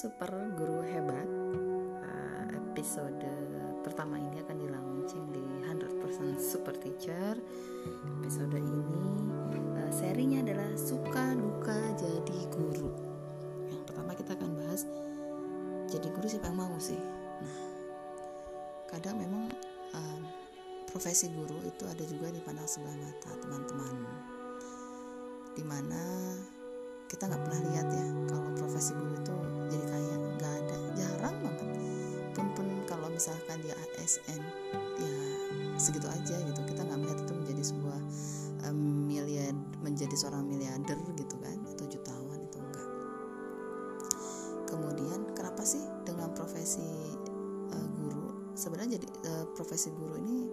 super guru hebat. Uh, episode pertama ini akan di di 100% super teacher. Episode ini uh, serinya adalah suka duka jadi guru. Yang pertama kita akan bahas jadi guru siapa yang mau sih? Nah kadang memang uh, profesi guru itu ada juga di pandang sebelah mata teman-teman. Di mana kita nggak pernah lihat ya kalau profesi guru itu ASN ya segitu aja gitu. Kita nggak melihat itu menjadi sebuah um, miliar menjadi seorang miliarder gitu kan atau jutawan itu enggak. Kemudian kenapa sih dengan profesi uh, guru? Sebenarnya jadi uh, profesi guru ini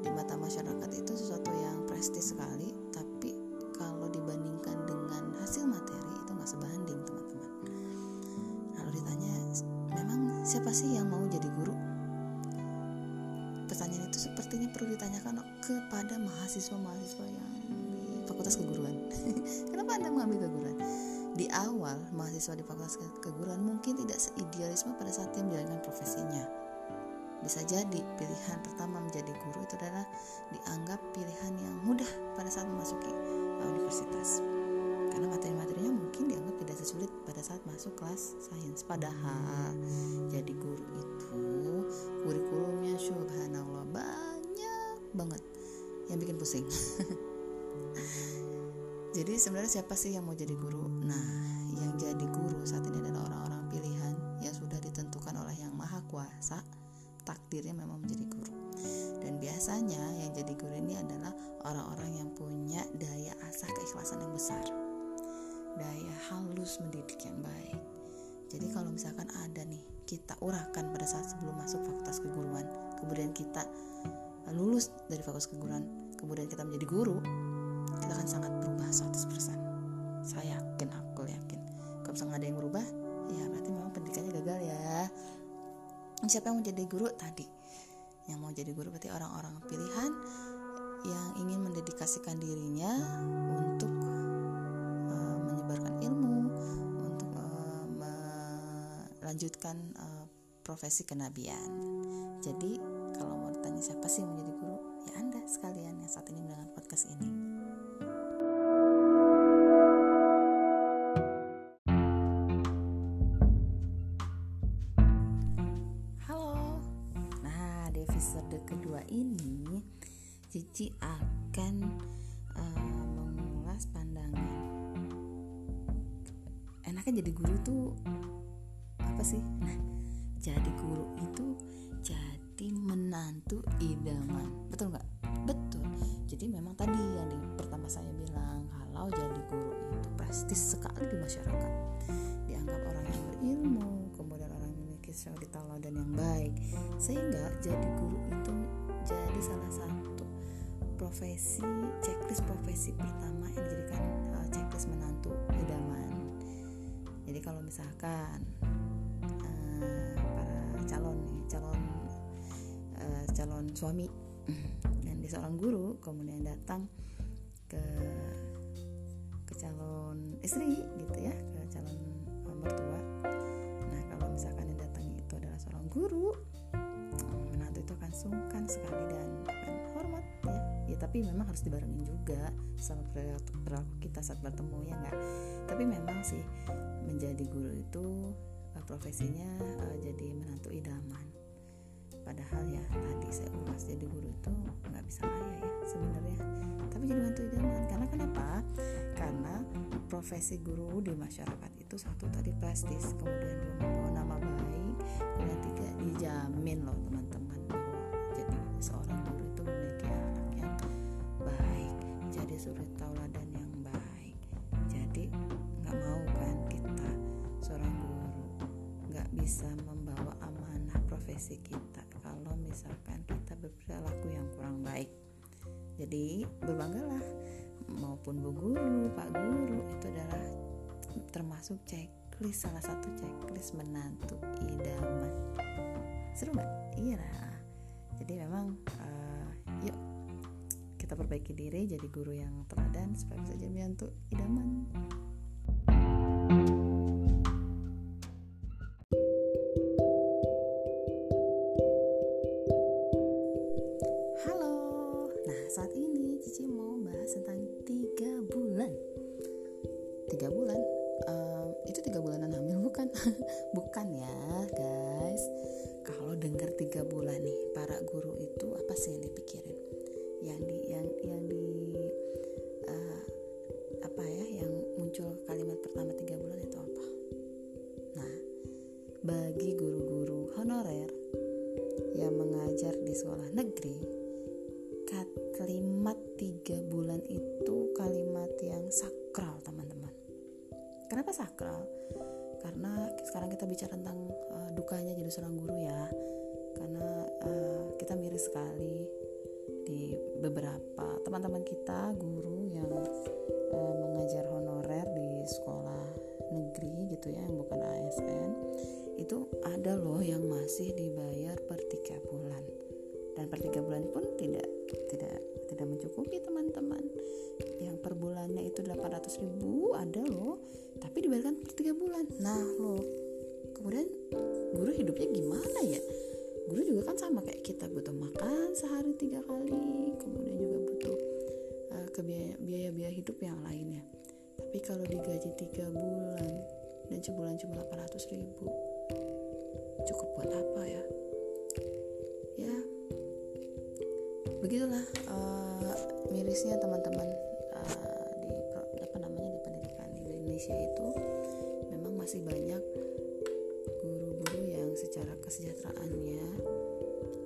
di mata masyarakat itu sesuatu yang prestis sekali tapi kalau dibandingkan dengan hasil materi itu nggak sebanding teman-teman. Lalu ditanya memang siapa sih yang mau jadi sepertinya perlu ditanyakan kepada mahasiswa-mahasiswa yang di fakultas keguruan. Kenapa anda mengambil keguruan? Di awal mahasiswa di fakultas keguruan mungkin tidak seidealisme pada saat dia menjalankan profesinya. Bisa jadi pilihan pertama menjadi guru itu adalah dianggap pilihan yang mudah pada saat memasuki universitas. Karena materi-materinya mungkin dianggap tidak sesulit pada saat masuk kelas sains. Padahal jadi guru pusing. Jadi sebenarnya siapa sih yang mau jadi guru? Nah yang jadi guru saat ini adalah orang-orang pilihan yang sudah ditentukan oleh yang maha kuasa. Takdirnya memang menjadi guru. Dan biasanya yang jadi guru ini adalah orang-orang yang punya daya asah keikhlasan yang besar. Daya halus mendidik yang baik. Jadi kalau misalkan ada nih kita urahkan pada saat sebelum masuk fakultas keguruan kemudian kita lulus dari fakultas keguruan kemudian kita menjadi guru kita akan sangat berubah 100% saya yakin aku yakin. Kalau misalnya ada yang berubah ya berarti memang pendidikannya gagal ya. Siapa yang mau jadi guru? Tadi. Yang mau jadi guru berarti orang-orang pilihan yang ingin mendedikasikan dirinya untuk uh, menyebarkan ilmu untuk uh, melanjutkan uh, profesi kenabian. Jadi kalau mau ditanya siapa sih yang mau jadi guru ya anda sekalian yang saat ini mendengar podcast ini. Cici akan uh, mengulas pandangan. Enaknya jadi guru tuh apa sih? Nah jadi guru itu jadi menantu idaman. Betul nggak? Betul. Jadi memang tadi yang di pertama saya bilang kalau jadi guru itu prestis sekali di masyarakat. Dianggap orang yang berilmu kemudian orang yang memiliki suri dan yang baik. Sehingga jadi guru itu jadi salah satu profesi checklist profesi pertama yang dijadikan uh, checklist menantu idaman. Jadi kalau misalkan uh, para calon calon calon suami. Dan di seorang guru kemudian datang ke ke calon istri gitu ya ke calon mertua. Nah kalau misalkan yang datang itu adalah seorang guru menantu itu akan sungkan sekali dan akan hormat ya. Ya tapi memang harus dibarengin juga sama perilaku kita saat bertemu ya nggak? Tapi memang sih menjadi guru itu uh, profesinya uh, jadi menantu idaman padahal ya tadi saya ulas jadi guru itu nggak bisa kaya ya sebenarnya. Tapi jadi menantu idaman karena kenapa? Karena profesi guru di masyarakat itu satu tadi prestis kemudian dua membawa nama baik kemudian tiga dijamin loh teman-teman bahwa jadi seorang guru itu memiliki suri tauladan yang baik. Jadi nggak mau kan kita seorang guru nggak bisa membawa amanah profesi kita misalkan kita berperilaku yang kurang baik. Jadi berbanggalah. Maupun bu guru pak guru itu adalah termasuk checklist salah satu checklist menantu idaman. Seru nggak? Iya jadi memang uh, yuk kita perbaiki diri jadi guru yang teladan supaya bisa jadi menantu idaman tiga bulan nih para guru itu apa sih yang dipikirin gitu ya yang bukan ASN itu ada loh yang masih dibayar per tiga bulan. Dan per tiga bulan pun tidak tidak tidak mencukupi teman-teman. Yang per bulannya itu 800 ribu ada loh. Tapi dibayarkan per tiga bulan. Nah lo kemudian guru hidupnya gimana ya? Guru juga kan sama kayak kita butuh makan sehari tiga kali kemudian juga butuh uh, ke biaya biaya hidup yang lainnya. Tapi kalau digaji tiga bulan dan sebulan cuma 800 ribu. Cukup buat apa ya? Ya begitulah uh, mirisnya teman-teman Indonesia itu memang masih banyak guru-guru yang secara kesejahteraannya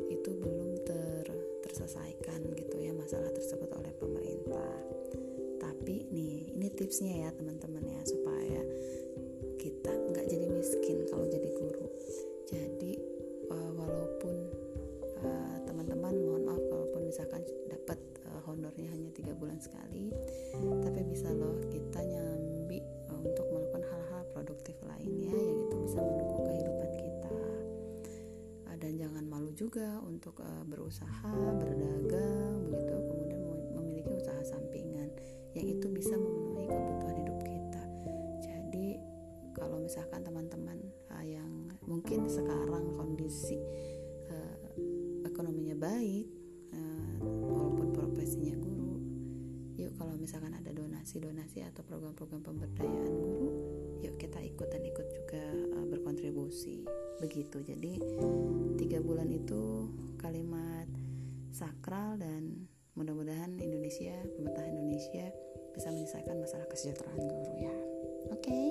itu belum ter terselesaikan gitu ya masalah tersebut oleh pemerintah. Tapi nih, ini tipsnya ya teman-teman jangan malu juga untuk uh, berusaha berdagang begitu. Kemudian memiliki usaha sampingan yang itu bisa memenuhi kebutuhan hidup kita. Jadi kalau misalkan teman-teman uh, yang mungkin sekarang kondisi uh, ekonominya baik uh, walaupun profesinya guru yuk kalau misalkan ada donasi-donasi atau program-program pemberdayaan guru yuk kita ikut dan ikut juga uh, berkontribusi begitu. Jadi tiga bulan itu kalimat sakral dan mudah-mudahan Indonesia pemerintah Indonesia bisa menyelesaikan masalah kesejahteraan guru ya. Oke? Okay?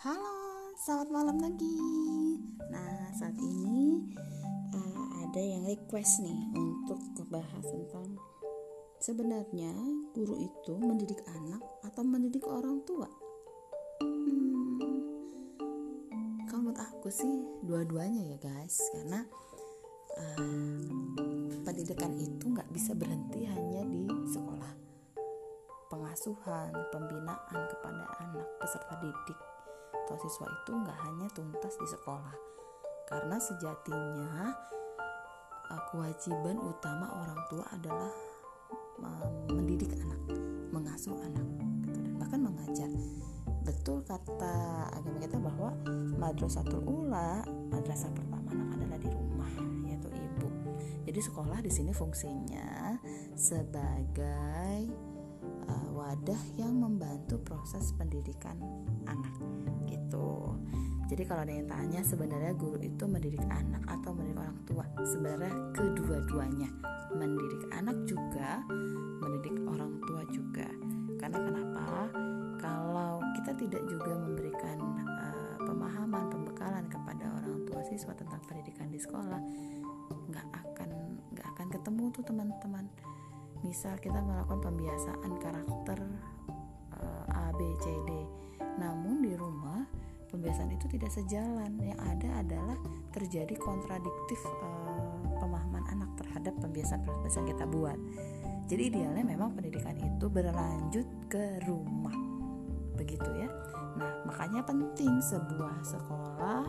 Halo, selamat malam lagi. Saat ini uh, ada yang request nih untuk bahas tentang sebenarnya guru itu mendidik anak atau mendidik orang tua. Hmm, kalau menurut aku sih dua-duanya ya guys, karena uh, pendidikan itu nggak bisa berhenti hanya di sekolah. Pengasuhan, pembinaan kepada anak peserta didik atau siswa itu nggak hanya tuntas di sekolah karena sejatinya uh, kewajiban utama orang tua adalah mendidik anak, mengasuh anak, gitu, dan bahkan mengajar. Betul kata agama kita bahwa madrasatul ula, madrasah pertama anak adalah di rumah, yaitu ibu. Jadi sekolah di sini fungsinya sebagai uh, wadah yang membantu proses pendidikan anak, gitu. Jadi kalau ada yang tanya sebenarnya guru itu mendidik anak atau mendidik orang tua, sebenarnya kedua-duanya. Mendidik anak juga, mendidik orang tua juga. Karena kenapa? Kalau kita tidak juga memberikan uh, pemahaman, pembekalan kepada orang tua siswa tentang pendidikan di sekolah, nggak akan nggak akan ketemu tuh teman-teman. Misal kita melakukan pembiasaan karakter uh, A, B, C, D, namun di rumah pembiasaan itu tidak sejalan. Yang ada adalah terjadi kontradiktif uh, pemahaman anak terhadap pembiasaan-pembiasaan kita buat. Jadi idealnya memang pendidikan itu berlanjut ke rumah. Begitu ya. Nah makanya penting sebuah sekolah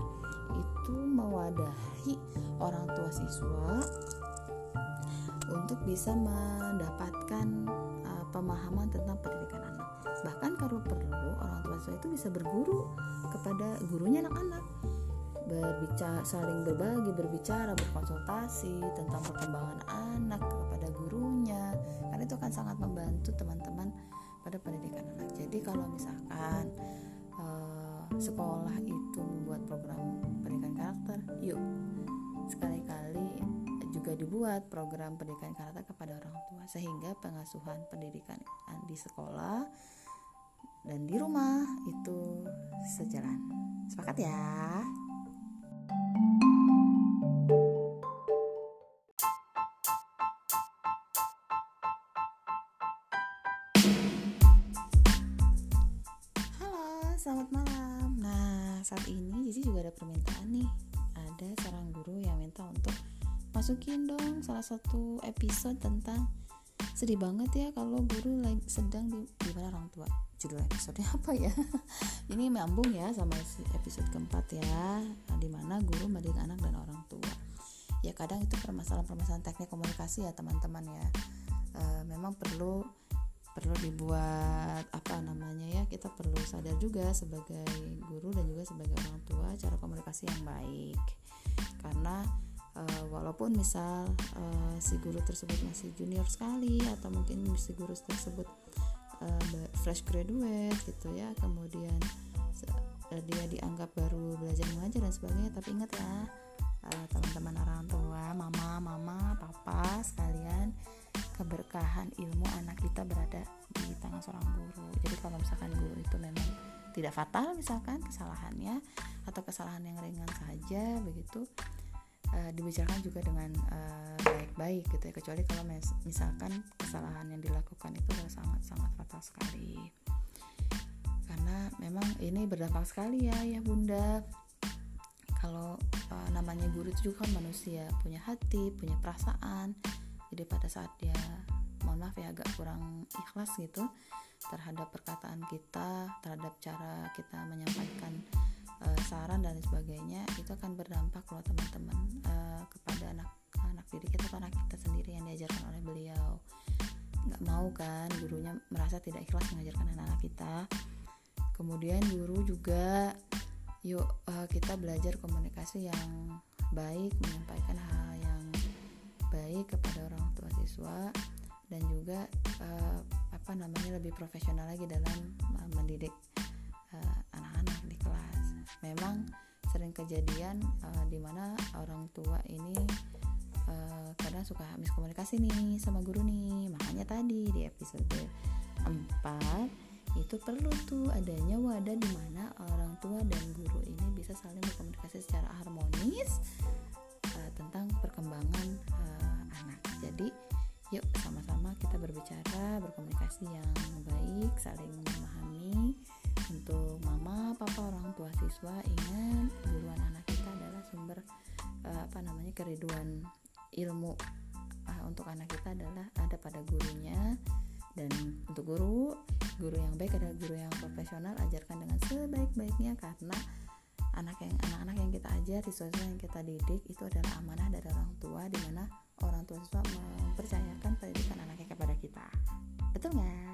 itu mewadahi orang tua siswa untuk bisa mendapatkan uh, pemahaman tentang pendidikan anak bahkan kalau perlu orang tua siswa itu bisa berguru kepada gurunya anak-anak. Berbicara saling berbagi berbicara berkonsultasi tentang perkembangan anak kepada gurunya. Karena itu akan sangat membantu teman-teman pada pendidikan anak. Jadi kalau misalkan uh, sekolah itu membuat program pendidikan karakter yuk sekali-kali juga dibuat program pendidikan karakter kepada orang tua. Sehingga pengasuhan pendidikan di sekolah dan di rumah itu sejalan. Sepakat ya? Halo, selamat malam. Nah, saat ini Zizi juga ada permintaan nih. Ada seorang guru yang minta untuk masukin dong salah satu episode tentang sedih banget ya kalau guru lagi sedang di mana orang tua. Judul episodenya apa ya? Ini menyambung ya sama episode keempat ya di mana guru mendidik anak dan orang tua. Ya kadang itu permasalahan-permasalahan teknik komunikasi ya teman-teman ya. E, memang perlu perlu dibuat apa namanya ya kita perlu sadar juga sebagai guru dan juga sebagai orang tua cara komunikasi yang baik. Karena uh, walaupun misal uh, si guru tersebut masih junior sekali atau mungkin si guru tersebut uh, fresh graduate gitu ya kemudian uh, dia dianggap baru belajar mengajar dan sebagainya tapi ingat ya uh, teman-teman orang tua mama mama papa sekalian keberkahan ilmu anak kita berada di tangan seorang guru. Jadi kalau misalkan guru itu memang tidak fatal misalkan kesalahannya atau kesalahan yang ringan saja begitu uh, dibicarakan juga dengan uh, baik-baik gitu ya. Kecuali kalau mis misalkan kesalahan yang dilakukan itu sangat-sangat fatal sekali. Karena memang ini berdampak sekali ya ya bunda. Kalau uh, namanya guru itu juga kan manusia punya hati punya perasaan. Jadi pada saat dia mohon maaf ya agak kurang ikhlas gitu terhadap perkataan kita terhadap cara kita menyampaikan uh, saran dan sebagainya itu akan berdampak loh teman-teman uh, kepada anak anak didik kita atau anak kita sendiri yang diajarkan oleh beliau. Nggak mau kan gurunya merasa tidak ikhlas mengajarkan anak-anak kita. Kemudian guru juga yuk uh, kita belajar komunikasi yang baik menyampaikan hal yang baik kepada orang tua siswa dan juga uh, apa namanya lebih profesional lagi dalam uh, mendidik uh, memang sering kejadian uh, di mana orang tua ini uh, kadang suka miskomunikasi nih sama guru nih. Makanya tadi di episode 4 itu perlu tuh adanya wadah di mana orang tua dan guru ini bisa saling berkomunikasi secara harmonis uh, tentang perkembangan uh, anak. Jadi yuk sama-sama kita berbicara berkomunikasi yang baik saling memahami untuk mama papa orang tua siswa ingat guruan anak kita adalah sumber uh, apa namanya keriduan ilmu. Uh, untuk anak kita adalah ada pada gurunya. Dan untuk guru guru yang baik adalah guru yang profesional ajarkan dengan sebaik-baiknya karena anak yang anak-anak yang kita ajar siswa yang kita didik itu adalah amanah dari orang tua di mana orang tua siswa mempercayakan pendidikan anaknya kepada kita. Betul nggak